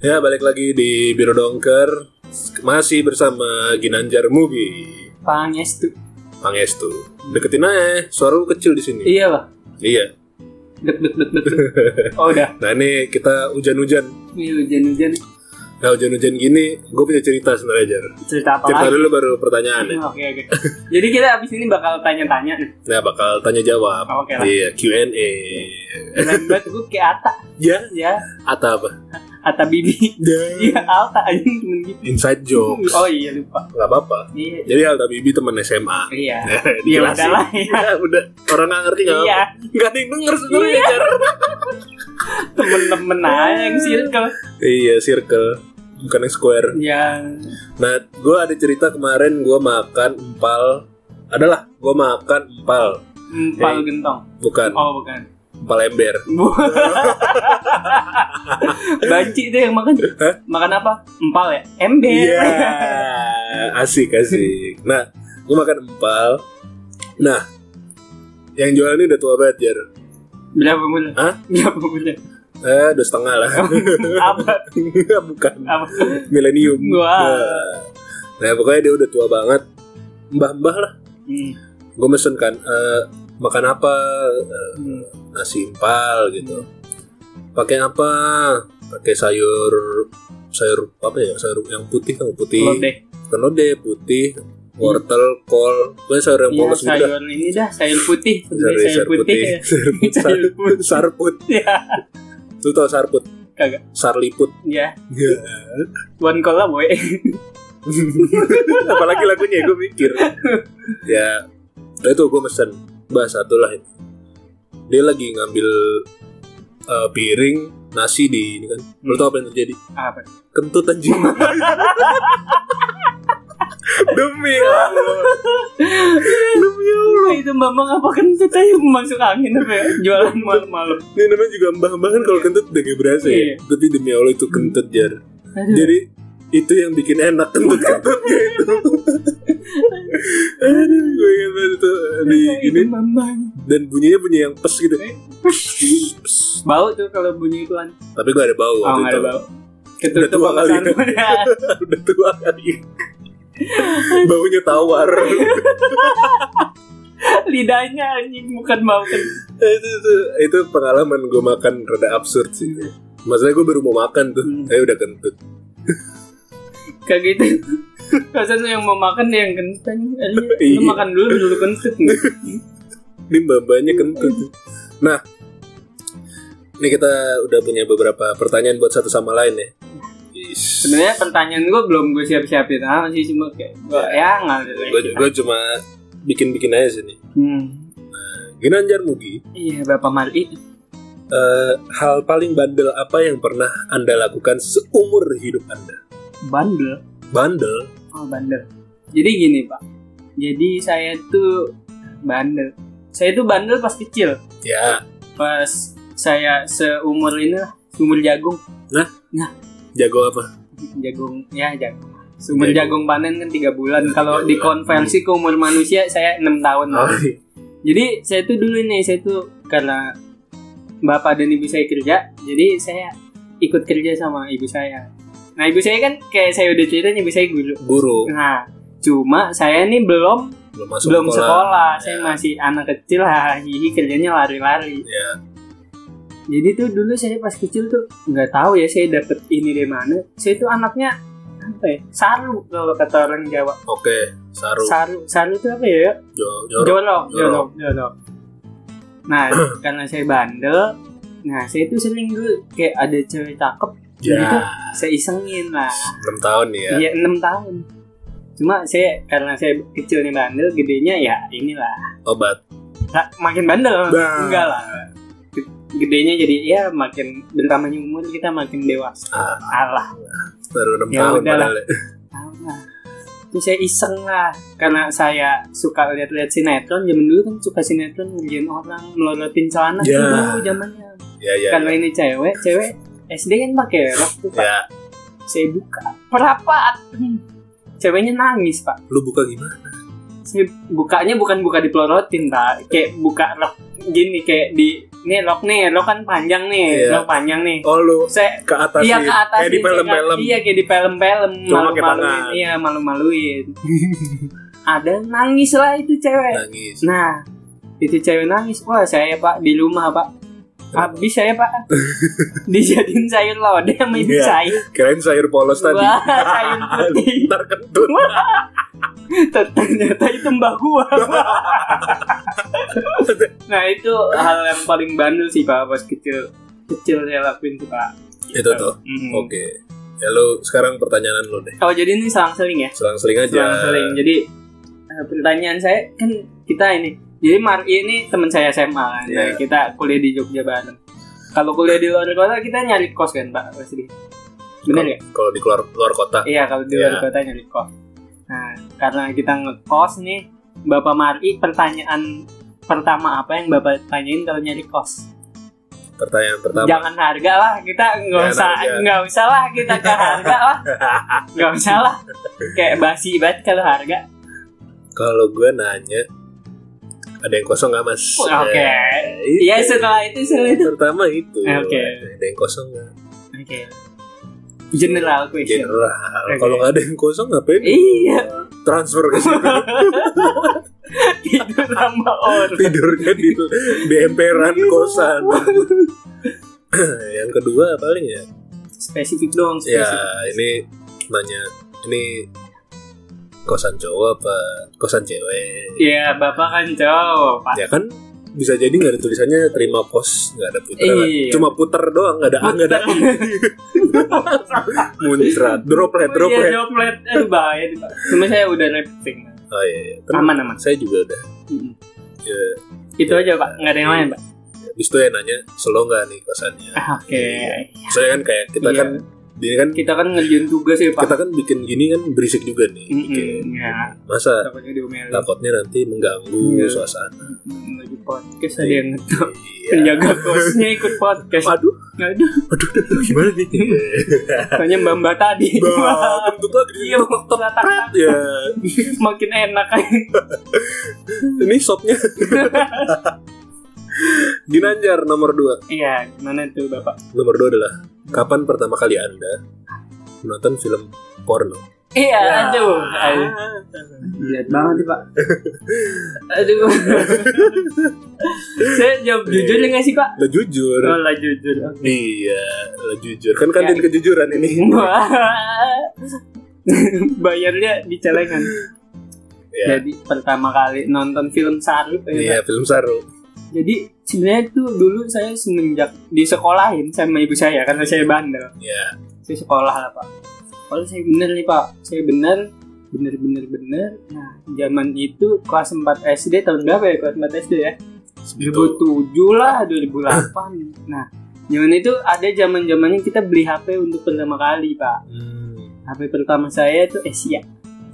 Ya, balik lagi di Biro Dongker. Masih bersama Ginanjar Mugi. Pangestu. Pangestu. Deketin aja, suara lu kecil di sini. Iya, Pak. Iya. Bet bet bet bet. Oh, udah. Nah, ini kita hujan-hujan. Ini hujan-hujan. Nah, hujan-hujan gini, gue punya cerita sebenarnya, Jar. Cerita apa Cerita lagi? dulu baru pertanyaan ya. Oke, oke. Jadi kita abis ini bakal tanya-tanya nih. Nah, bakal tanya jawab. Oke lah. Iya, Q&A. Keren banget gue kayak Ata. Ya, Ya, atau apa? Ata Bibi. Iya, Alta aja temen gitu. Inside joke. Oh iya lupa. Gak apa-apa. Iya. Jadi Alta Bibi temen SMA. Iya. Ya, Ya dijelasin. udahlah ya. Udah. Orang gak ngerti gak Iya. Gak ada yang denger sebenarnya, Iya. Temen-temen aja yang circle. Iya, circle. Bukan yang square. Yang Nah, gue ada cerita kemarin gue makan empal. Adalah, gue makan empal. empal Eh. gentong. Bukan, Oh, bukan. Empal ember. Banci tuh yang makan. Hah? Makan apa? Empal ya? Ember. Iya, asik asik. Nah, gue makan empal. Nah, yang jual ini udah tua banget, Jar. Berapa bulan? Hah? Berapa bulan? Eh, dua setengah lah. Apa? Bukan. Apa? Milenium. Wah. Nah, Nah, pokoknya dia udah tua banget. Mbah-mbah lah. Hmm. Gue mesen kan, eh, makan apa? Eh, Hmm. Nasi gitu. Pakai apa? Pakai sayur sayur apa ya? Sayur yang putih kan putih. Lodeh. Bukan lodeh, putih. Wortel, kol. Pokoknya sayur yang Iya, polos gitu dah. sayur ini dah, sayur putih. Sayur, Sebenarnya sayur putih. ya. Sayur putih. Sayur putih. Sarput. Ya, Lu tau sarput? kagak. Sarliput. Ya, Ya. one call lah boy. Apalagi lagunya gue mikir. ya, nah itu gue mesen. Mbak satu lah itu. Dia lagi ngambil eh, piring nasi di ini kan. Lu tau apa yang terjadi? Apa? Kentut anjing. Demi Allah. Demi Allah. Itu mamang apa kentut aja masuk angin apa ya? Jualan malam-malam. Ini namanya juga mbah-mbah kan kalau kentut udah gak berasa ya. Iya. Tapi demi Allah itu kentut jar. Jadi itu yang bikin enak kentut-kentutnya itu. Aduh, gue ingat banget itu di itu ini mamang. dan bunyinya bunyi yang pes gitu. Pes. Bau tuh kalau bunyi iklan. Tapi gue ada bau Oh, ada itu. bau. Ketutup Udah tua kali. sarung. Udah tua kali. Baunya tawar. Lidahnya anjing bukan bau kentut. itu, itu, itu pengalaman gue makan rada absurd sih. Masalahnya gue baru mau makan tuh, Hmm. eh udah kentut. Kayak gitu. Rasanya yang mau makan yang kentut. Lu Iya. makan dulu dulu kentut. Ini mbak-mbaknya kentut. Nah, ini kita udah punya beberapa pertanyaan buat satu sama lain ya. Yes. Sebenarnya pertanyaan gue belum gue siap-siapin ah masih cuma kayak gue ya ngalir Gue gue cuma bikin-bikin aja sini. Hmm. Ginanjar Mugi, Iya Bapak Mali eh, hal paling bandel apa yang pernah anda lakukan seumur hidup anda? bandel. Bandel? Oh bandel. Jadi gini pak. Jadi saya tuh bandel. Saya tuh bandel pas kecil. Ya, Pas saya seumur ini lah, seumur jagung. jago apa? Jagung ya jagung. Seumur Jagung. jagung panen kan tiga bulan. Kalau dikonversi ke umur manusia saya enam tahun. Oh, lah. Jadi saya tuh dulu nih, saya tuh karena bapak dan ibu saya kerja, jadi saya ikut kerja sama ibu saya. Nah ibu saya kan kayak saya udah cerita ibu saya guru. guru Nah cuma saya nih belum belum masuk belum sekolah, saya Ya. masih anak kecil lah, hihi kerjanya lari-lari. Ya. Jadi tuh dulu saya pas kecil tuh nggak tahu ya saya dapet ini dari mana. Saya tuh anaknya apa ya? Saru kalau kata orang Jawa. Oke, saru, Saru, saru tuh apa ya? jo, jorok. Jorok. jolok, jolok. Nah, karena saya bandel, nah saya tuh sering dulu kayak ada cewek cakep, Ya, saya isengin lah. 6 tahun ya. Iya, enam tahun. Cuma saya karena saya kecil nih bandel, gedenya ya inilah. Obat. Nah, makin bandel, Bah. enggak lah. Gedenya jadi ya makin bertambahnya umur kita makin dewasa. Ah. Alah, Baru 6 Ya tahun padahal ya. Terus saya iseng lah karena saya suka lihat-lihat sinetron zaman dulu kan suka sinetron ngerjain orang melorotin celana Ya. dulu zamannya Ya, ya. karena ini cewek cewek SD kan pakai rok tuh pak. Ya, saya buka. Perapat. Ceweknya nangis pak. Lu buka gimana? saya bukanya bukan buka dipelorotin pak. Kayak buka rok gini kayak di nih rok nih rok kan panjang nih Iya. rok panjang nih. Oh lu saya ke atas iya ke atas kayak di film-film. iya kayak di film-film. Malu-maluin. iya malu-maluin. Ada nangis lah itu cewek. Nangis. nah itu cewek nangis. Wah saya pak di rumah pak habis saya pak dijadiin sayur lodeh sama ibu Iya. saya Kirain sayur polos tadi. wah sayur putih Ntar kentut. ternyata itu mbak gua nah itu hal yang paling bandel sih pak pas kecil kecil saya lakuin tuh pak Itu tuh. Mm. Oke. Ya lu sekarang pertanyaan lu deh. oh jadi ini selang-seling ya Selang-seling aja. selang-seling jadi eh, pertanyaan saya kan kita ini jadi Mar'i ini teman saya SMA kan Iya. Nah, kita kuliah di Jogja bareng kalau kuliah di luar kota kita nyari kos kan pak pasti bener ya Kalau di luar luar kota. Iya kalau di luar kota nyari kos. Nah karena kita ngekos nih, Bapak Mari pertanyaan pertama apa yang Bapak tanyain kalau nyari kos? Pertanyaan pertama. Jangan harga lah, kita nggak usah nggak usah lah kita ke harga lah, nggak usah lah. Kayak basi banget kalau harga. Kalau gue nanya ada yang kosong nggak mas? Oke. Eh, Iya itu. setelah itu setelah itu. Pertama itu. Oke. Ada yang kosong nggak? Oke. General question. General. Oke. Kalau nggak ada yang kosong ngapain? Iya. Transfer ke situ. Itu nama orang. Tidurnya di di emperan kosan. yang kedua paling ya. Spesifik dong. Ya Spesifik. ini nanya ini kosan cowok apa kosan cewek? Iya, Bapak kan cowok, Pak. Ya kan bisa jadi nggak ada tulisannya terima kos nggak ada puter Iya. cuma puter doang nggak ada A nggak ada I muncrat droplet Oh, Iya, droplet droplet. Aduh bahaya. Cuma saya udah rapting. oh iya, iya. Tenang. Aman, aman. saya juga udah Mm. ya Itu aja, Pak. Nggak ada yang lain, Pak. habis itu ya nanya slow nggak nih kosannya Ah, Oke. saya kan kayak kita Iya. kan dia kan Kita kan ngerjain tugas ya, Pak. kita kan bikin gini kan berisik juga nih Mm-mm, bikin. Ya, masa takutnya diomelin. takutnya nanti mengganggu Iya. suasana Mm, Lagi podcast ada yang ngetok. iya. Penjaga kosnya ikut podcast. aduh Aduh, aduh gimana nih tanya Mbak Mbak tadi. Bah, kentut lagi Iya, tak ya Makin enak aja. ini sopnya Ginanjar nomor 2 Iya, gimana tuh, Bapak? Nomor 2 adalah Kapan pertama kali Anda Menonton film porno Iya, Ya. aduh. Lihat banget nih, Pak. Aduh. Saya jawab jujur ya nggak sih, Pak? Lah jujur Oh, lah jujur. Oke. Iya lah jujur Kan kantin Ya. kejujuran ini Wah. Bayarnya di celengan. Ya Jadi pertama kali nonton film Saru ya, Iya film saru Jadi sebenarnya tuh dulu saya semenjak di sekolahin sama ibu saya karena saya bandel. Ya Saya sekolah lah, Pak. Kalau saya bener nih, Pak. Saya bener bener bener bener. Nah, zaman itu kelas 4 SD tahun berapa ya kelas 4 SD ya? Itu 2007 lah 2008 nah zaman itu ada zaman zamannya kita beli HP untuk pertama kali pak hmm. HP pertama saya itu Asia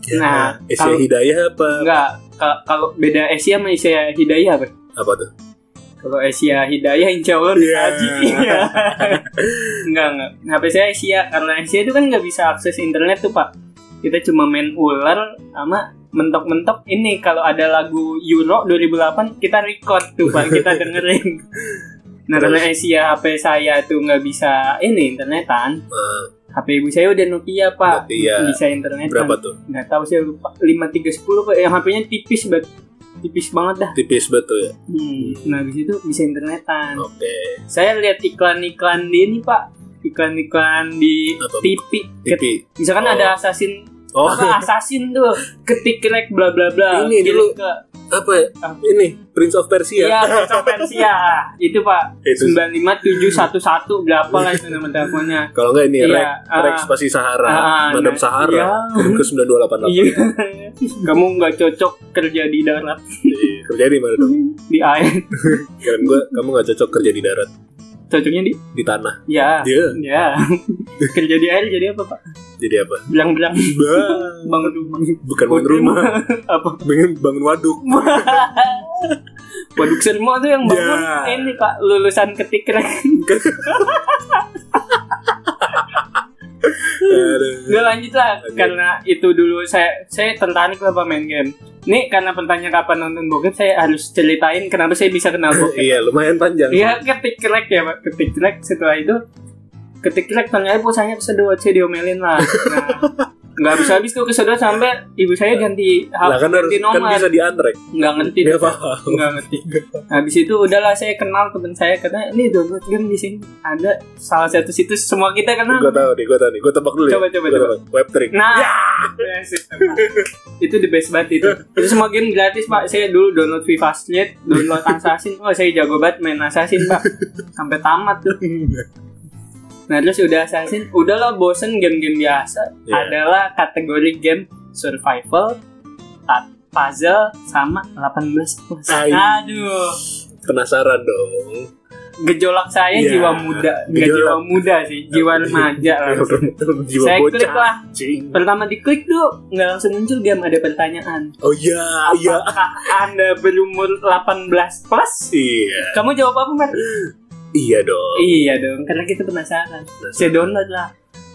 Ya, Nah, Asia kalau- Hidayah apa enggak ka- kalau beda Asia sama Asia Hidayah apa Apa tuh kalau Asia Hidayah insya Allah Iya. haji. Iya. enggak enggak. HP saya Asia karena Asia itu kan nggak bisa akses internet tuh pak. Kita cuma main ular sama mentok-mentok. Ini kalau ada lagu Euro 2008 kita record tuh pak. Kita dengerin. Nah karena Asia HP saya tuh nggak bisa ini internetan. HP ibu saya udah Nokia pak. Nokia. bisa internet Berapa tuh? Nggak tahu saya lupa. 5310 pak. Yang HP-nya tipis banget tipis banget dah. Tipis betul. Ya hmm. nah di situ bisa internetan. Oke. Saya lihat iklan-iklan di ini pak. Iklan-iklan di Apa? TV TV misalkan Oh. ada assassin Oh. Apa assassin tuh. Ketik rek bla bla bla Ini dulu. ke apa ya? Ini Prince of Persia. Iya Prince of Persia. Itu pak. Sembilan lima tujuh satu satu berapa lah itu nama teleponnya. Kalau enggak ini Iya, Rex, ah. Rex Spasi Sahara, Ah, Madam nah, Sahara, iya. ke 9288. iya. Kamu nggak cocok kerja di darat. Iya, Kerja di mana dong? di air. Kirain gua kamu nggak cocok kerja di darat, cocoknya di? Di tanah. ya ya kerja di air jadi apa pak? Jadi apa? bilang-bilang. Bangun rumah. Bukan bangun rumah, apa? Bangun bangun waduk. Waduk Sermo tuh yang bangun Ya. ini pak. Lulusan ketik rek Aduh. Udah lanjut lah Lanjut. karena itu dulu saya saya tertarik lah main game. Nih karena pertanyaan kapan nonton bokep saya harus ceritain kenapa saya bisa kenal bokep. iya lumayan panjang Iya ketik rek ya pak, ketik rek setelah itu ketik rek ternyata pulsanya kesedot saya diomelin lah. Nah, nggak bisa habis tuh kesedot sampai ibu saya ganti lah kan harus ganti kan nomor. bisa diantrek nggak ngerti tuh. paham nggak ngerti. Habis itu udahlah saya kenal teman saya karena ini download game di sini ada salah satu situs semua kita kenal. gue tahu nih gue tahu nih gue tebak dulu Coba, ya coba, coba. tebak. web trick Nah, yes, itu the best banget itu. Itu semua game gratis pak. Saya dulu download FIFA Street, download Assassin. Oh saya jago banget main Assassin pak. Sampai tamat tuh. Nah terus udah Assassin, udahlah bosen game-game biasa. Iya. Adalah kategori game survival, puzzle, sama 18 plus. Ay. Aduh, penasaran dong gejolak saya Iya, jiwa muda, nggak jiwa muda sih, jiwa remaja lah. jiwa Saya bocah klik lah. Cing. Pertama diklik tuh nggak langsung muncul game ada pertanyaan. oh iya iya Apakah Anda berumur 18 plus? iya Kamu jawab apa, Mar? iya dong Iya dong, karena kita penasaran. Saya download lah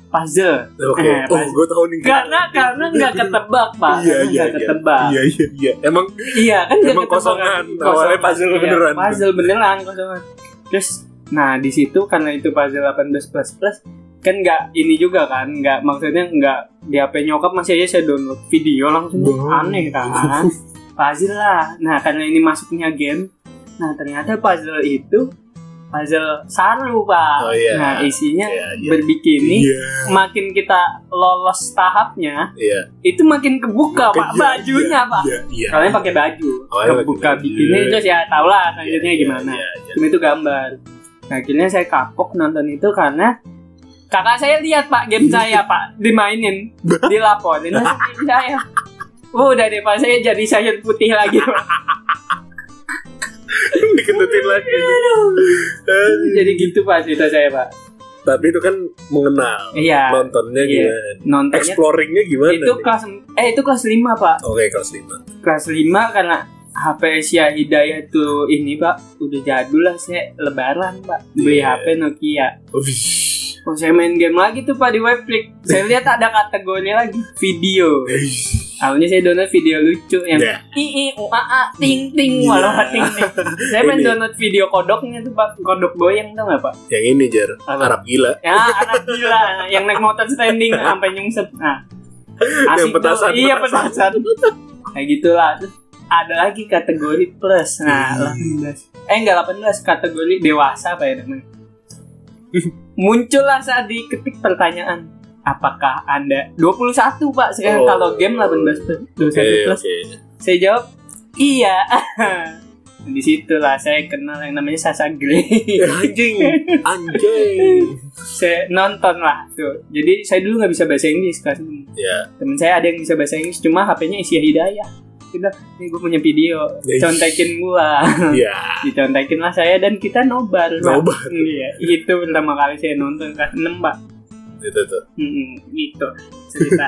puzzle. oke Eh, oh gue tahu nih Karena karena nggak ketebak, Pak. iya Karena iya iya ketebak. iya iya iya emang Iya, kan Emang ketebak. kosongan. Awalnya puzzle Iya, beneran. Puzzle beneran kosongan. Terus nah di situ karena itu puzzle 18 plus plus kan nggak ini juga kan nggak maksudnya nggak di HP nyokap masih aja saya download video langsung Bang. aneh kan puzzle lah nah karena ini masuknya game nah ternyata puzzle itu puzzle saru pak Oh, iya. nah isinya Iya, iya. berbikini iya makin kita lolos tahapnya iya itu makin kebuka pak Iya, bajunya iya, pak iya iya kalian pakai baju Oh, iya, kebuka baju. bikini terus ya tau lah Iya, selanjutnya iya, gimana iya, iya. cuma itu gambar nah akhirnya saya kapok nonton itu karena kakak saya lihat pak game saya pak dimainin dilaporin sama game saya Oh, udah deh pak saya jadi sayur putih lagi Pak. dikentutin lagi. Jadi gitu pak cerita saya pak. Tapi itu kan mengenal iya. nontonnya Iya. gimana? Nontonnya exploringnya gimana itu nih? kelas eh itu kelas 5 pak. Oke kelas 5 kelas 5 karena HP Asia Hidayah tuh ini pak udah jadul lah saya lebaran pak. Beli Iya. HP Nokia. Wih. Oh saya main game lagi tuh pak di webflix. Saya lihat ada kategori lagi Video Awalnya saya download video lucu Yang Ya. i i u a a ting ting Iya. walau ting ting. Saya Ini. download video kodoknya tuh pak. Kodok goyang tuh gak pak? Yang ini jar Apa? Arab gila. Ya anak gila. Yang naik motor standing sampai nyungsep. Nah. Yang asik tuh. petasan, Iya petasan. petasan Kayak gitulah. Terus ada lagi kategori plus. Nah Hmm. 18 Eh enggak 18 Kategori dewasa apa ya namanya. Muncullah saat diketik pertanyaan Apakah anda 21 pak? Sekarang Oh. kalau game 18 plus 21 oke plus. oke. Saya jawab Iya. Di situlah saya kenal yang namanya Sasa Grey anjing anjing. Saya nonton lah tuh. Jadi saya dulu nggak bisa bahasa Inggris kan ya temen saya ada yang bisa bahasa Inggris cuma HP-nya isi hidayah. Kita nih gue punya video Yes. contekin gua. Ya dicontekin lah saya dan kita nobar. Nobar. iya itu pertama kali saya nonton kelas 6 pak itu tuh Hmm, gitu. Cerita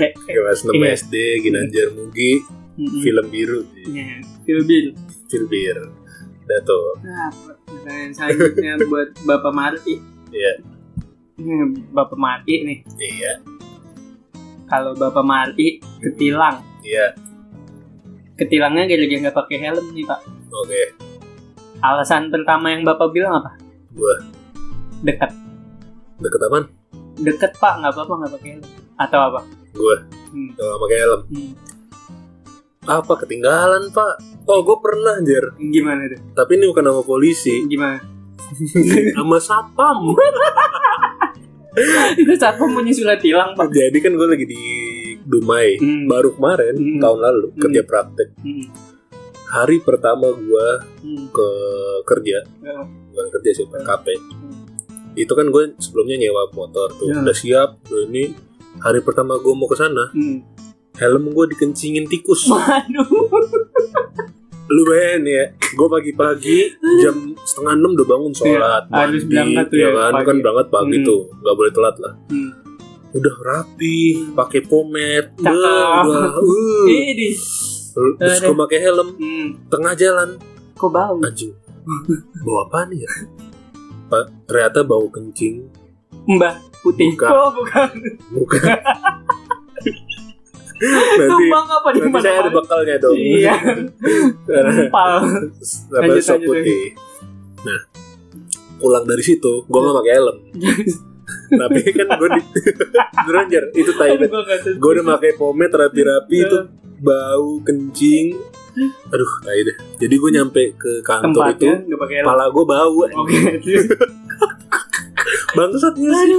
Eh, eh, kelas 6 Iya. SD Ginanjar Mugi mm-mm. film biru Iya, Phil Bill film bir udah tuh. Nah pertanyaan selanjutnya buat Bapak Marti. Iya. Nih, Bapak Marti nih. Iya. Kalau Bapak Marti ketilang. Iya. Ketilangnya gara-gara nggak pakai helm nih pak. Oke. Alasan pertama yang bapak bilang apa? Gua. dekat deket apaan deket pak nggak apa-apa nggak pakai helm atau apa Gua. hmm. Pakai helm Hmm. apa ketinggalan pak oh gue pernah jar gimana tuh tapi ini bukan nama polisi gimana sama satpam itu saat punya surat tilang pak jadi kan gue lagi di Dumai Hmm. baru kemarin Hmm. tahun lalu Hmm. kerja praktek hmm. hari pertama gue Hmm. ke kerja Ya. bukan kerja sih PKP itu kan gue sebelumnya nyewa motor tuh Ya. udah siap udah ini hari pertama gue mau ke sana Hmm. helm gue dikencingin tikus Waduh. lu bayangin ya gue pagi-pagi jam setengah enam udah bangun sholat Iya, harus mandi, berangkat tuh ya ya, kan pagi. kan berangkat pagi Hmm. tuh nggak boleh telat lah Hmm. udah rapi pakai pomade udah, uh. Terus gue pakai helm Hmm. tengah jalan Kok bau? anjing bau apa nih ya Pak, ternyata bau kencing. Mbah putih. Bukan. Oh bukan. bukan. Nanti apa di nanti saya ada bekalnya dong. Iya. Apa Lanjut, sop lanjut, putih. nah pulang dari situ gue nggak pakai helm. Tapi kan gue di beneran Jar, itu tai gue udah pakai pomade rapi-rapi itu bau kencing aduh tai deh. Jadi gue nyampe ke kantor itu tempatnya pakai helm. kepala gue bau Oke. bangsatnya sih.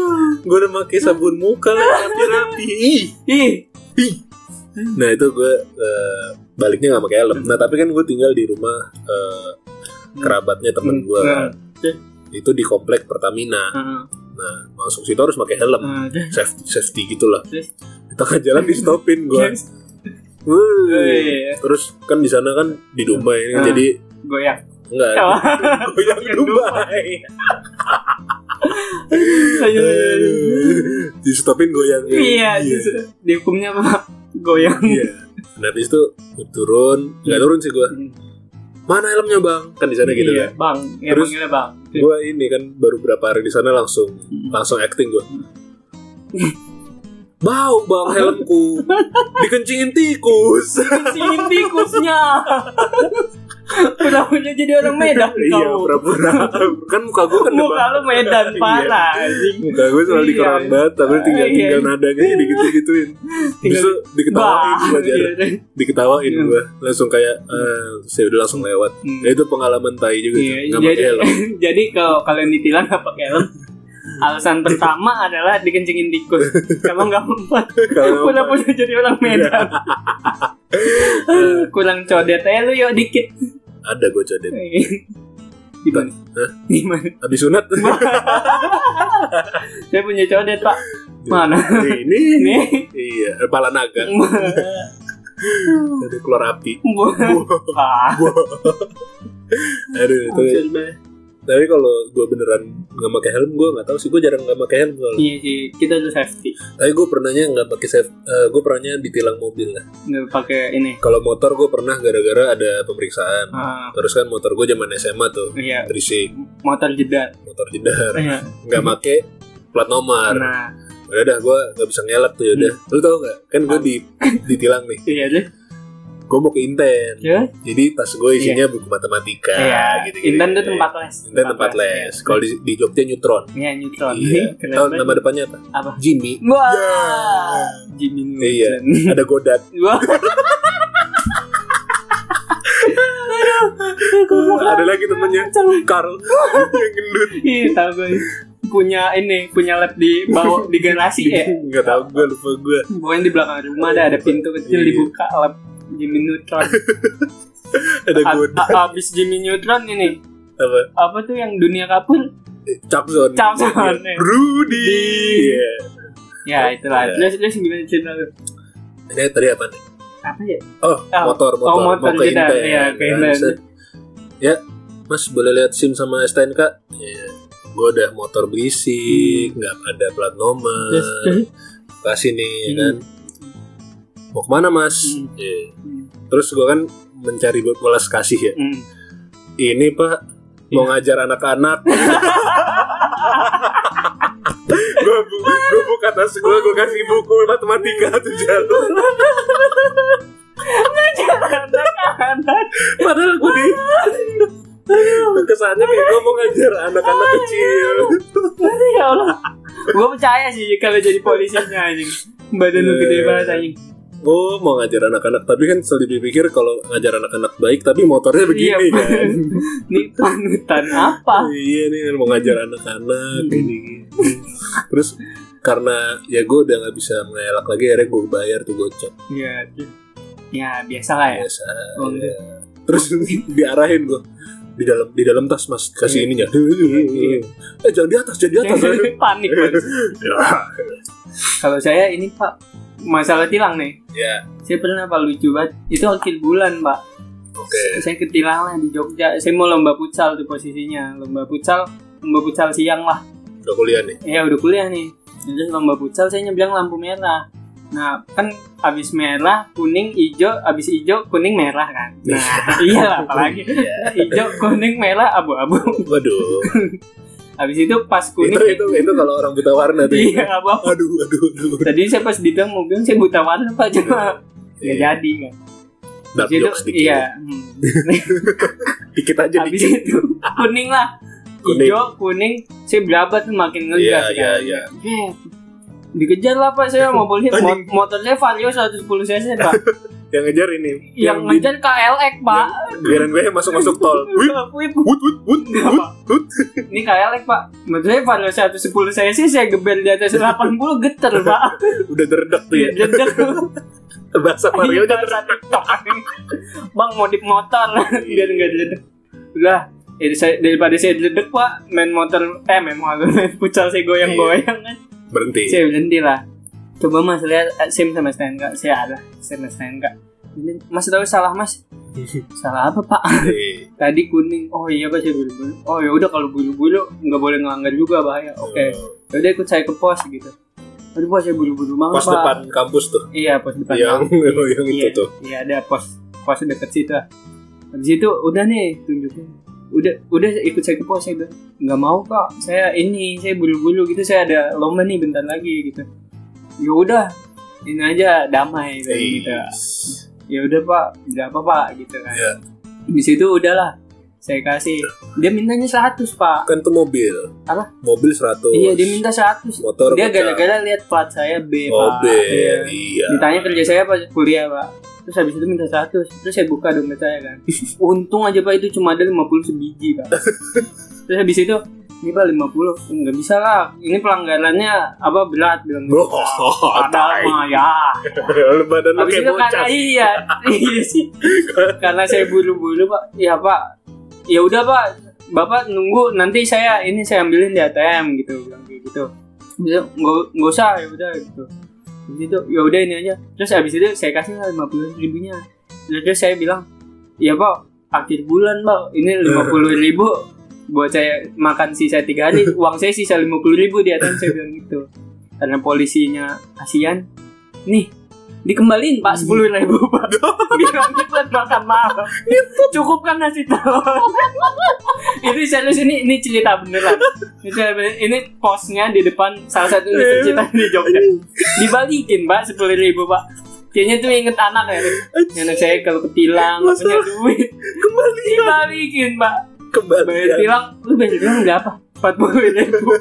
Gue udah pakai sabun muka lah rapi-rapi. Ih. Ih. Ih. nah itu gue eh, baliknya nggak pakai helm. Nah tapi kan gue tinggal di rumah eh, kerabatnya temen gue Nah, itu di komplek Pertamina. Nah, nah masuk situ harus pakai helm. Nah, safety safety gitulah. Di tengah jalan di stopin gue Wih. terus kan di sana kan di Dubai ini Ah. jadi goyang. enggak Oh. goyang di Dubai Ayo. di stopin goyang Iya, justru dihukumnya apa? Goyang. iya nah habis itu gua turun nggak turun sih gue mana helmnya bang kan di sana gitu iya, kan Bang. Ya, Terus- Bang. gue ini kan baru berapa hari di sana langsung langsung acting gue bau bang helmku dikencingin tikus Singin tikusnya. Pura-pura jadi orang Medan iya kau. pura-pura kan muka gue kan Muka lu Medan Iya. parah muka gue selalu Iya. dikerang banget tapi tinggal Iya. tinggal nadanya digitu-gituin Terus diketawain gue aja iya. diketawain Iya. gue langsung kayak eh, saya udah langsung lewat Hmm. Nah, itu pengalaman tai juga Iya, nggak pakai jadi helm jadi kalau kalian ditilang nggak pakai helm, alasan pertama adalah dikencingin tikus. Kalau nggak mempan, Kalau pura-pura jadi orang Medan. Kurang codet aja lu yuk dikit. ada gue codet Gimana? Hah? Gimana? habis sunat Saya punya codet pak. Mana? ini Nih. iya kepala naga ada keluar api Ah. aduh itu tapi kalau gue beneran nggak pakai helm gue nggak tahu sih gue jarang nggak pakai helm soalnya. Iya sih, kita tuh safety. tapi gue pernahnya nggak pakai safe gue pernahnya ditilang mobil lah. Nggak pakai ini. kalau motor gue pernah gara-gara ada pemeriksaan. Ah, terus kan motor gue zaman SMA tuh iya, berisik. Motor jedar. motor jedar. Iya. nggak pakai plat nomor. Nah, udah dah gue nggak bisa ngelap tuh yaudah lu tau gak kan gue di ditilang nih. Iya deh. Gue mau ke Inten Ya. jadi tas gue isinya buku matematika Iya. gitu, gitu Intan tuh tempat les. Inten tempat les kalau di, di Jogja Neutron Iya, neutron. iya Keren tahu nama depannya apa apa? Jimmy Wah. Ya. Jimmy Neutron. Iya. ada Godat Wah. ada lagi temennya Carl yang gendut Iya, tahu gue. Punya ini, punya lab di bawah di garasi ya. nggak tahu gue lupa gue Pokoknya di belakang rumah ada ada pintu kecil Iya. dibuka lab Jimmy Neutron. ada a- abis Jimmy Neutron ini apa apa tuh yang dunia kapur? Capzone Capzone. Iya. Rudy Iya. Ya itulah. Iya. Terus terus gimana cerita lu? ini tadi apa nih Apa ya? oh Oh, motor motor, oh, motor mau ke jedar. Inten Iya, ke Ya, Inten. ya mas boleh lihat sim sama STNK ya gue udah motor berisik nggak ada plat nomor terus. kasih nih Hmm. kan mau ke mana mas Hmm. Iya. Hmm. terus gue kan mencari belas kasih ya Hmm. ini pak mau Iya. ngajar anak-anak gue bu gue buka tas gue gue kasih buku matematika tuh jalan Anak-anak. padahal gue di kesannya kayak gue mau ngajar anak-anak kecil ya Allah. Gue percaya sih kalau jadi polisinya anjing. Badan lu gede banget anjing. Oh mau ngajar anak-anak. Tapi kan selalu dipikir kalau ngajar anak-anak baik tapi motornya begini Iya, kan? Ini panutan apa? iya nih kan mau ngajar anak-anak Hmm. ini terus karena ya gue udah nggak bisa mengelak lagi akhirnya gue bayar tuh gocap Ya, ya biasa lah ya. biasa Oh, ya. terus diarahin gue di dalam di dalam tas mas. Kasih Iya. ininya. Eh jangan di atas jangan di atas. Panik banget. ya. Kalau saya ini Pak masalah tilang nih. ya Saya pernah Pak lucu banget. Itu akhir bulan Pak. oke Saya ketilang lah di Jogja. Saya mau lomba futsal tuh posisinya. Lomba futsal, lomba futsal siang lah. udah kuliah nih Ya udah kuliah nih. Terus lomba futsal saya nyebrang lampu merah. Nah kan abis merah, kuning, hijau, abis hijau, kuning, merah kan. Nah iya apalagi hijau, kuning, merah, abu-abu. waduh habis itu pas itu kuning itu itu kalau orang buta warna tuh iya apa aduh aduh aduh tadi saya pas di dalam mobil saya buta warna pak. Cuma nggak Iya. jadi kan dark itu, dikit iya hmm. dikit aja habis dikit. itu kuning lah. Kuning. hijau kuning saya berapa tuh makin ngegas Iya, kan iya, Eh, dikejar lah pak saya mau. Mot- motor saya Vario 110 cc pak yang ngejar ini yang di- ngejar KLX pak. Biaran gue masuk masuk tol. wih Wih, wut wut wut wut wut. Ini KLX pak. Motor saya Vario 110 cc saya geber di atas 80 geter pak. Udah derdak tuh ya. Jedek. bahasa Mario aja Bahasa TikTok. Bang modif motor biar enggak jedek. Udah, jadi saya daripada saya jedek Pak, main motor eh main motor main futsal saya goyang-goyang kan. berhenti. Saya berhenti lah. Coba Mas lihat eh, SIM sama STNK. Saya ada SIM sama STNK. Ini Mas tahu salah Mas. Salah apa Pak? Eh, Tadi kuning. Oh iya Pak saya buru-buru. Oh ya udah kalau buru-buru nggak boleh ngelanggar juga bahaya. Oke. Udah ikut saya ke pos gitu. Aduh Pak saya buru-buru banget pos Pak. depan kampus tuh Iya pos depan. yang yang iya, itu tuh Iya ada pos pos deket situ. lah. Habis itu udah nih tunjukin. Udah udah ikut saya ke pos saya bilang nggak mau kak. Saya ini saya buru-buru gitu saya ada lomba nih bentar lagi gitu. Ya udah ini aja damai kayak gitu. Ya udah pak berapa pak gitu kan. Iya. Di situ udahlah saya kasih. Dia mintanya 100 pak. kan tuh mobil Apa? mobil 100 Iya dia minta 100. motor Dia gara-gara lihat plat saya B oh pak. B Iya. iya ditanya kerja saya apa kuliah pak terus habis itu minta 100 terus saya buka dompet saya kan untung aja pak itu cuma ada 50 sebiji pak terus habis itu ini pak 50 nggak bisa lah. Ini pelanggarannya apa berat bilang gitu. oh ada tai. mah ya. Lu badan lu kayak bocah. iya iya sih. Karena saya buru-buru pak. Ya pak. Ya udah pak. Bapak nunggu nanti saya ini saya ambilin di ATM gitu bilang kayak gitu. Dia, nggak usah ya udah gitu. Habis itu ya udah ini aja. Terus habis itu saya kasih lah lima puluh ribunya. Terus saya bilang ya pak. Akhir bulan pak. Ini lima puluh ribu buat saya makan sisa tiga hari uang saya sisa lima puluh ribu di ATM saya bilang gitu. Karena polisinya kasihan. Nih dikembaliin pak sepuluh ribu pak. Bilang kita makan malam cukup kan nasi telur. Itu serius ini ini cerita beneran. Ini, cerita ini posnya di depan salah satu universitas di Jogja. Dibalikin pak sepuluh ribu pak. Kayaknya tuh inget anak ya. Anak saya kalau ketilang punya duit. Kembali dibalikin pak kembali bayar tilang lu bayar tilang berapa empat puluh ribu.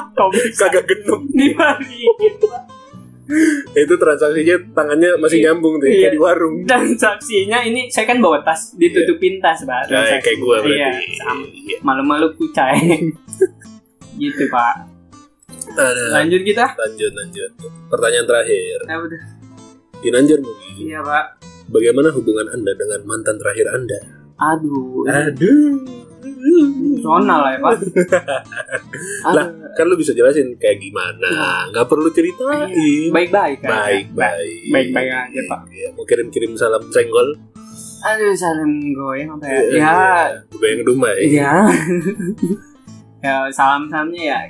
Kagak genep dibalikin itu transaksinya tangannya masih Iya. nyambung tuh Iya. kayak di warung. Transaksinya ini saya kan bawa tas ditutupin tas pak. Nah, transaksi. kayak gua berarti. Iya Iya. malu-malu kucai. Gitu pak. Ada. lanjut kita? Lanjut lanjut. Pertanyaan terakhir. Ya udah Inanjar Mugi iya pak. Bagaimana hubungan anda dengan mantan terakhir anda? Aduh. Aduh personal lah ya pak. Lah, kan lu bisa jelasin kayak gimana. Nggak perlu ceritain. Baik-baik kan baik baik Baik-baik aja, Pak. Iya, mau kirim kirim salam senggol? Aduh salam goyang apa ya Iya, ya. udah yang dumai ya. Ya salam salamnya ya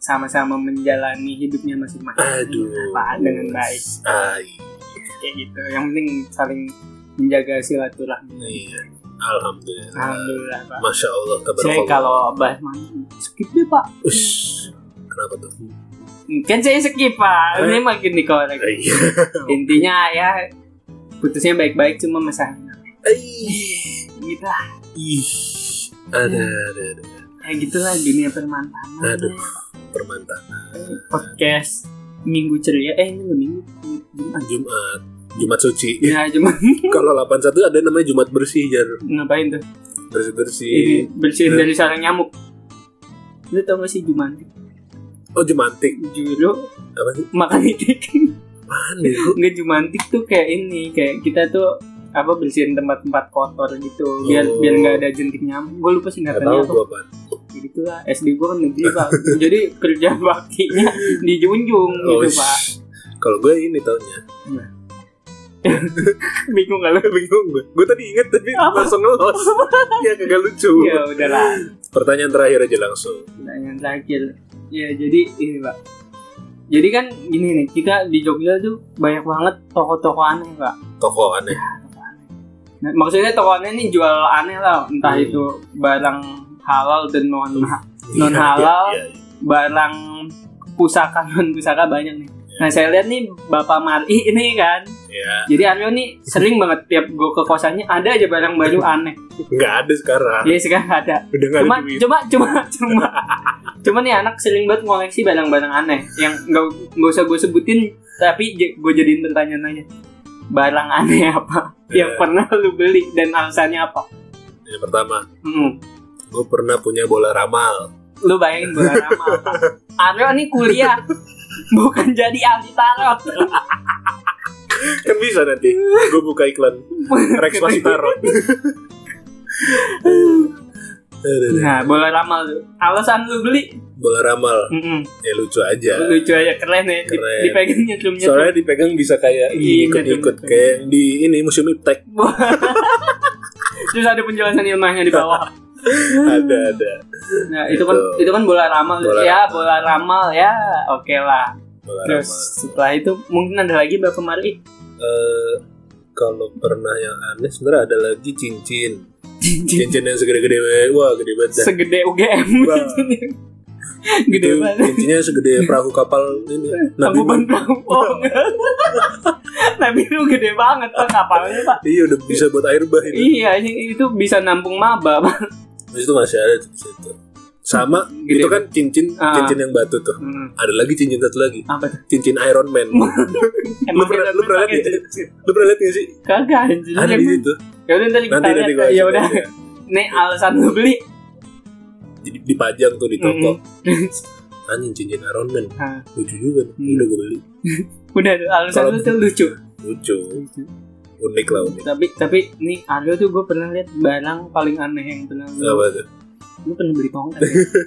sama-sama menjalani hidupnya masing-masing. Aduh. Pak dengan baik. Ai, kayak gitu. Yang penting saling menjaga silaturahmi. Iya. Alhamdulillah. Alhamdulillah pak. Masya allah kabar saya kalau bahas mantan skip deh pak. Ush, kenapa tuh? Kan saya skip pak. Ini makin dikorek Iya. intinya ya putusnya baik-baik cuma masalahnya Ih, gitu lah. Ih, ada ada ada kayak gitulah dunia permantanan. Aduh. permantanan. Podcast minggu ceria. Eh ini minggu Jumat. Jumat Jumat suci. Ya cuma kalau 81 ada namanya Jumat bersih jar. Ngapain tuh? Bersih bersih ini bersihin dari sarang nyamuk. Lu tau gak sih Jumantik oh Jumantik. Juru apa sih? Makan itik mana ya nggak Jumantik tuh kayak ini kayak kita tuh apa bersihin tempat-tempat kotor gitu biar Oh. biar nggak ada jentik nyamuk. Gue lupa singkatannya tahu apa. gua gitu lah SD gue kan negeri pak. Jadi kerja baktinya dijunjung oh gitu pak. kalau gue ini taunya bingung kalau bingung gue gue tadi inget tapi Apa? langsung ngelos. Ya kagak lucu. Ya udahlah. Pertanyaan terakhir aja langsung. Pertanyaan terakhir. Ya jadi ini pak. Jadi kan gini nih kita di Jogja tuh banyak banget toko-toko aneh pak. Toko aneh. Toko aneh. nah, maksudnya toko aneh ini jual aneh lah. Entah Hmm. itu barang halal dan non non Iya, halal iya, iya. barang pusaka non pusaka banyak nih nah saya lihat nih bapak Mari ini kan. Iya. jadi Aryo nih sering banget tiap gue ke kosannya ada aja barang baru aneh. Nggak ada sekarang. Iya sekarang ada. Udah nggak ada cuma cuma cuma cuma. Cuma nih anak sering banget ngoleksi barang-barang aneh. Yang nggak nggak usah gue sebutin tapi gue jadiin pertanyaan aja barang aneh apa? Yang Ya. pernah lu beli dan alasannya apa? Yang pertama Hmm. gue pernah punya bola ramal. Lu bayangin bola ramal. Aryo nih kuliah bukan jadi ahli tarot. Kan bisa nanti. Gue buka iklan. Rex masih tarot nah bola ramal. Alasan lu beli? Bola ramal. Mm-mm. ya lucu aja. Lucu aja. Keren ya. Di- Keren. dipegang nyetrum nyetrum soalnya dipegang bisa kayak Iya, ikut-ikut. betul. kayak di ini museum iptek. Terus ada penjelasan ilmiahnya di bawah ada ada. Nah itu kan itu kan bola ramal. Bola ya ramal. bola ramal ya. Oke lah. Bola terus ramal. setelah itu mungkin ada lagi bapak Mari Eh, kalau pernah yang aneh sebenarnya ada lagi cincin. Cincin. Cincin yang segede-gede. Wah gede banget dah. segede UGM Wah. gede Itu banget. cincinnya segede perahu kapal ini. Nabi Tangkuban perahu. Oh Nabi lu gede banget pak. Kapalnya pak. Iya udah bisa buat air bah ini. Iya itu bisa nampung maba pak Terus itu masih ada tuh di situ. Sama Gede. itu kan cincin Ah. cincin yang batu tuh. Hmm, ada lagi cincin satu lagi. Apa tuh? Cincin Iron Man. Lu pernah lu pernah lihat lu pernah lihat nggak sih? Kagak anjir ada di situ. Ya udah nanti nanti gue lihat ya udah. nih alasan lu beli. Jadi dipajang tuh di toko. Mm-mm. anjing cincin Iron Man. Ah. lucu juga. Hmm. udah gue beli. Udah alasan lu tuh lucu. Lucu unik lah unik. Tapi tapi nih Aryo tuh gue pernah lihat barang paling aneh yang pernah apa tuh? Lu pernah beli tongkat?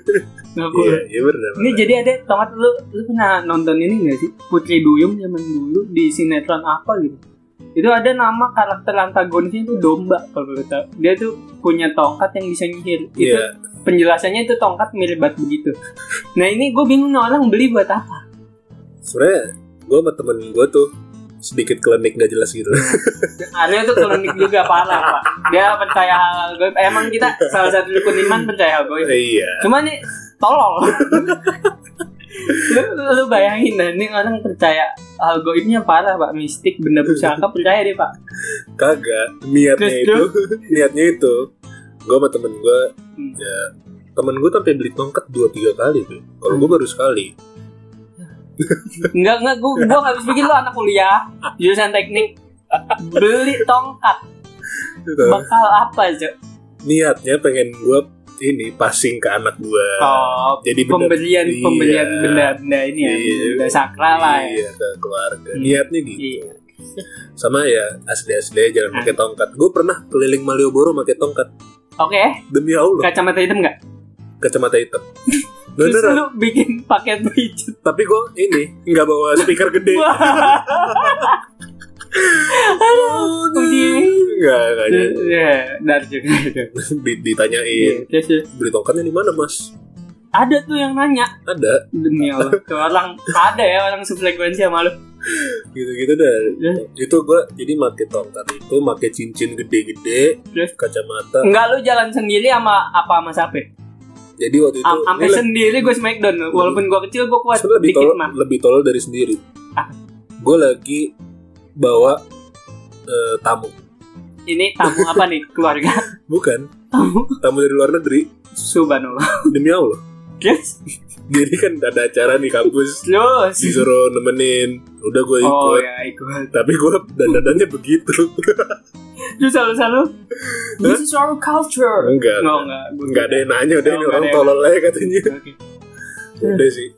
Nggak, gua- iya iya benar ini jadi ada tongkat lu lu pernah nonton ini gak sih? Putri Duyung zaman dulu di sinetron apa gitu. Itu ada nama karakter antagonisnya itu domba kalau lu tahu. Dia tuh punya tongkat yang bisa nyihir. Itu iya. penjelasannya itu tongkat mirip bat begitu. Nah ini gue bingung orang beli buat apa. Sebenarnya gue sama temen gue tuh sedikit klinik gak jelas gitu. Arya tuh klinik juga parah pak. Dia percaya hal goib. Emang kita salah satu rukun iman percaya hal goib? Iya. Cuma nih tolol. Lu, lu bayangin dah ini orang percaya hal goibnya parah pak. Mistik benda pusaka percaya deh pak. Kagak niatnya Terus, itu niatnya itu gue sama temen gue Hmm. ya temen gue sampai beli tongkat dua tiga kali tuh kalau gue baru sekali enggak enggak gua gua nggak habis pikir lu anak kuliah jurusan teknik. Beli tongkat. Gitu. bakal apa aja? Niatnya pengen gue ini passing ke anak gue oh jadi benda- pembelian iya. pembelian benda-benda ini ya Iya. benda sakral lah ya. Iya ke keluarga. Hmm. niatnya gitu. Iya. sama ya asli asli jangan pakai tongkat. Gue pernah keliling Malioboro pakai tongkat. Oke, demi Allah. Kacamata hitam nggak? kacamata hitam Terus beneran lu bikin paket pijat. tapi gue ini nggak bawa speaker gede. Aduh, nggak nggak jadi. Ya, dari juga itu. Di- ditanyain Iya, terus terus. beli tongkatnya di mana mas ada tuh yang nanya ada demi Allah ke orang ada ya orang sefrekuensi sama lu gitu-gitu dah Ya. itu gue jadi pakai tongkat itu pakai cincin gede-gede Terus? kacamata enggak lu jalan sendiri sama apa sama siapa jadi waktu itu Am- sampai sendiri gue smackdown walaupun gue kecil gue kuat lebih dikit tolol mah. lebih tolol dari sendiri. Ah. gue lagi bawa eh, tamu. Ini tamu apa nih? Keluarga? Bukan. Tamu? Tamu dari luar negeri. Subhanallah. Demi Allah terus jadi kan ada acara di kampus. Terus disuruh nemenin. Udah gue ikut. oh ya ikut. Tapi gue dandanannya begitu. Terus selalu selalu this is our culture. Enggak no enggak. gua enggak ada yang nanya udah Oh, ini orang tolol aja katanya. Oke. udah sih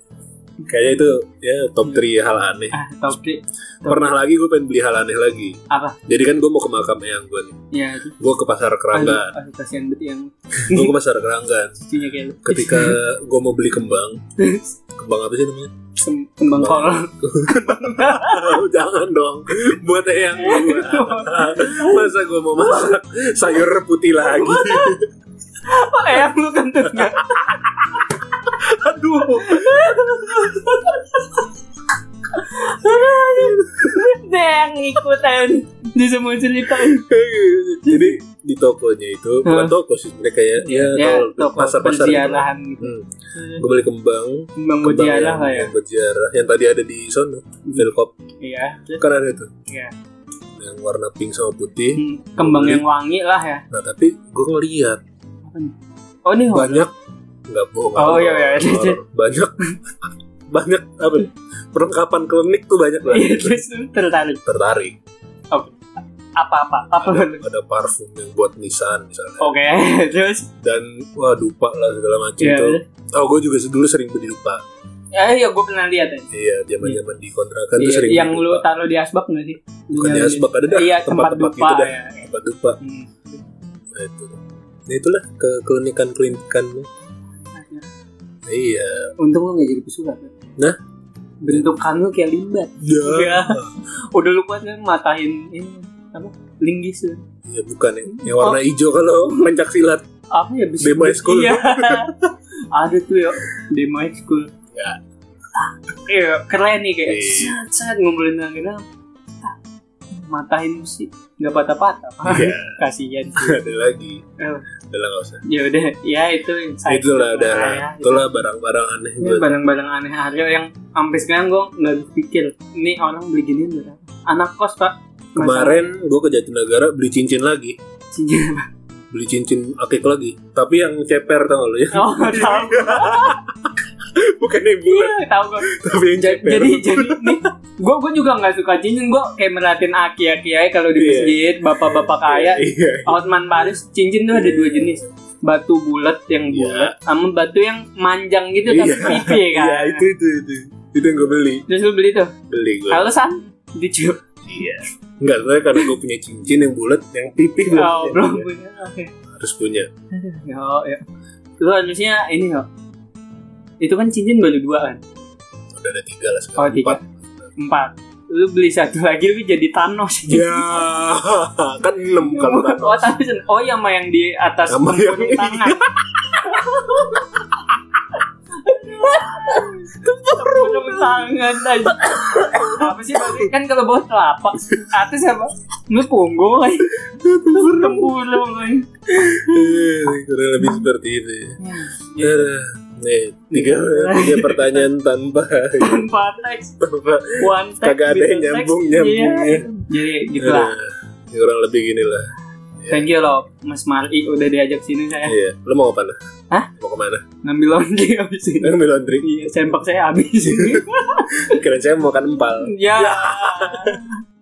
kayaknya itu ya top 3 hal aneh. Ah tapi pernah lagi gue pengen beli hal aneh lagi. Apa? Jadi kan gue mau ke makam eyang gue nih. Ya itu. Gue ke pasar keranggan. Aduh, kasihan banget yang gue ke pasar keranggan. Cucunya kayak lu. ketika gue mau beli kembang. Kembang apa sih namanya? Kem- kembang kol jangan dong. Buat eyang gue masa gue mau masak sayur putih lagi? Eyang lu kentut nggak aduh. Deng ikutan di semua cerita. Jadi di tokonya itu bukan toko sih mereka ya, ya, ya tol- toko pasar-pasar gitu. penziarahan gitu. Hmm. Gue beli kembang, kembang kembang yang, lah ya. yang berziarah. Yang tadi ada di sono, Velkop. iya. Kan ada tuh Iya. yang warna pink sama putih. Hmm, kembang yang wangi lah ya. Nah tapi gue ngeliat oh ini banyak nggak bohong Oh, iya, iya. banyak. Banyak apa nih, perlengkapan klinik tuh banyak lah. Iya, terus tertarik. Tertarik. Apa-apa? Apa ada, ada parfum yang buat Nissan misalnya. Oke terus? Dan wah dupa lah segala macam Iya, tuh. oh gue juga dulu sering beli dupa. Ya iya gue pernah lihat ya iya zaman zaman di kontrakan tuh Iya, sering yang lu taruh di asbak nggak sih? Bukan di asbak ada dah. iya tempat tempat-tempat dupa gitu dah. ya. tempat dupa. Hmm. nah, itu. Nah, itulah ke klinikan klinikan iya. Untung lu nggak jadi pesulap ya. Nah? bentukan lu kayak limbat. Ya. Iya. udah lu kuat kan? Matahin ini apa? Linggis ya bukan ya. Yang warna hijau kalau pencak silat. Apa ya bisa Demo school. iya. Ada tuh ya. Demo school. Ya. iya keren nih kayak Iya. saat ngumpulin lagi matahin sih nggak patah-patah. Iya. kasihan ada lagi Eh. udah lah nggak usah. Ya udah ya itu insight. Itulah udah ya, itulah barang-barang aneh Ini buat barang-barang aneh. Aryo yang sampai sekarang gue nggak pikir ini orang beli gini berapa? Anak kos pak. Kemarin gue ke Jatinegara beli cincin lagi. Cincin. beli cincin akik lagi. Tapi yang ceper tau lo ya? Oh bukan yang bulat iya tahu gue tapi yang ceper jadi jadi nih gue gue juga nggak suka cincin. Gue kayak merhatiin aki aki aja kalau di Iya. masjid bapak-bapak kaya. iya. Hotman Paris cincin tuh ada dua jenis. Batu bulat yang Iya. bulat sama batu yang manjang gitu tapi Iya. pipi kan? iya itu itu itu. Itu yang gue beli. Terus lu beli tuh? Beli gue alasan? Lucu iya. Enggak, soalnya karena gue punya cincin yang bulat yang pipih belum oh, punya. belum punya. Oke. Harus punya. Ya ya lu harusnya ini kok itu kan cincin baru dua kan udah ada tiga lah Oh, sekarang tiga. Empat. empat. Lu beli satu lagi lu jadi Thanos. Ya kan enam kalau kan oh Thanos. Oh iya sama yang di atas Sama yang ini. tangan. Tempurung tangan aja apa sih kan kalau bawah telapak atas apa? Lu punggung lagi tempurung lagi Eh, kurang lebih seperti itu ya. Nih, tiga, tiga pertanyaan tanpa tanpa teks tanpa one text Kagak ada yang with text. nyambung-nyambungnya. Iya. jadi gitu lah Aduh, kurang lebih gini lah. thank you loh Mas Mar'i udah diajak sini saya Iya, lo mau ke mana? Hah? Mau ke mana? ngambil laundry habis ini Ngambil laundry. iya sempak saya habis Kira saya mau makan empal. ya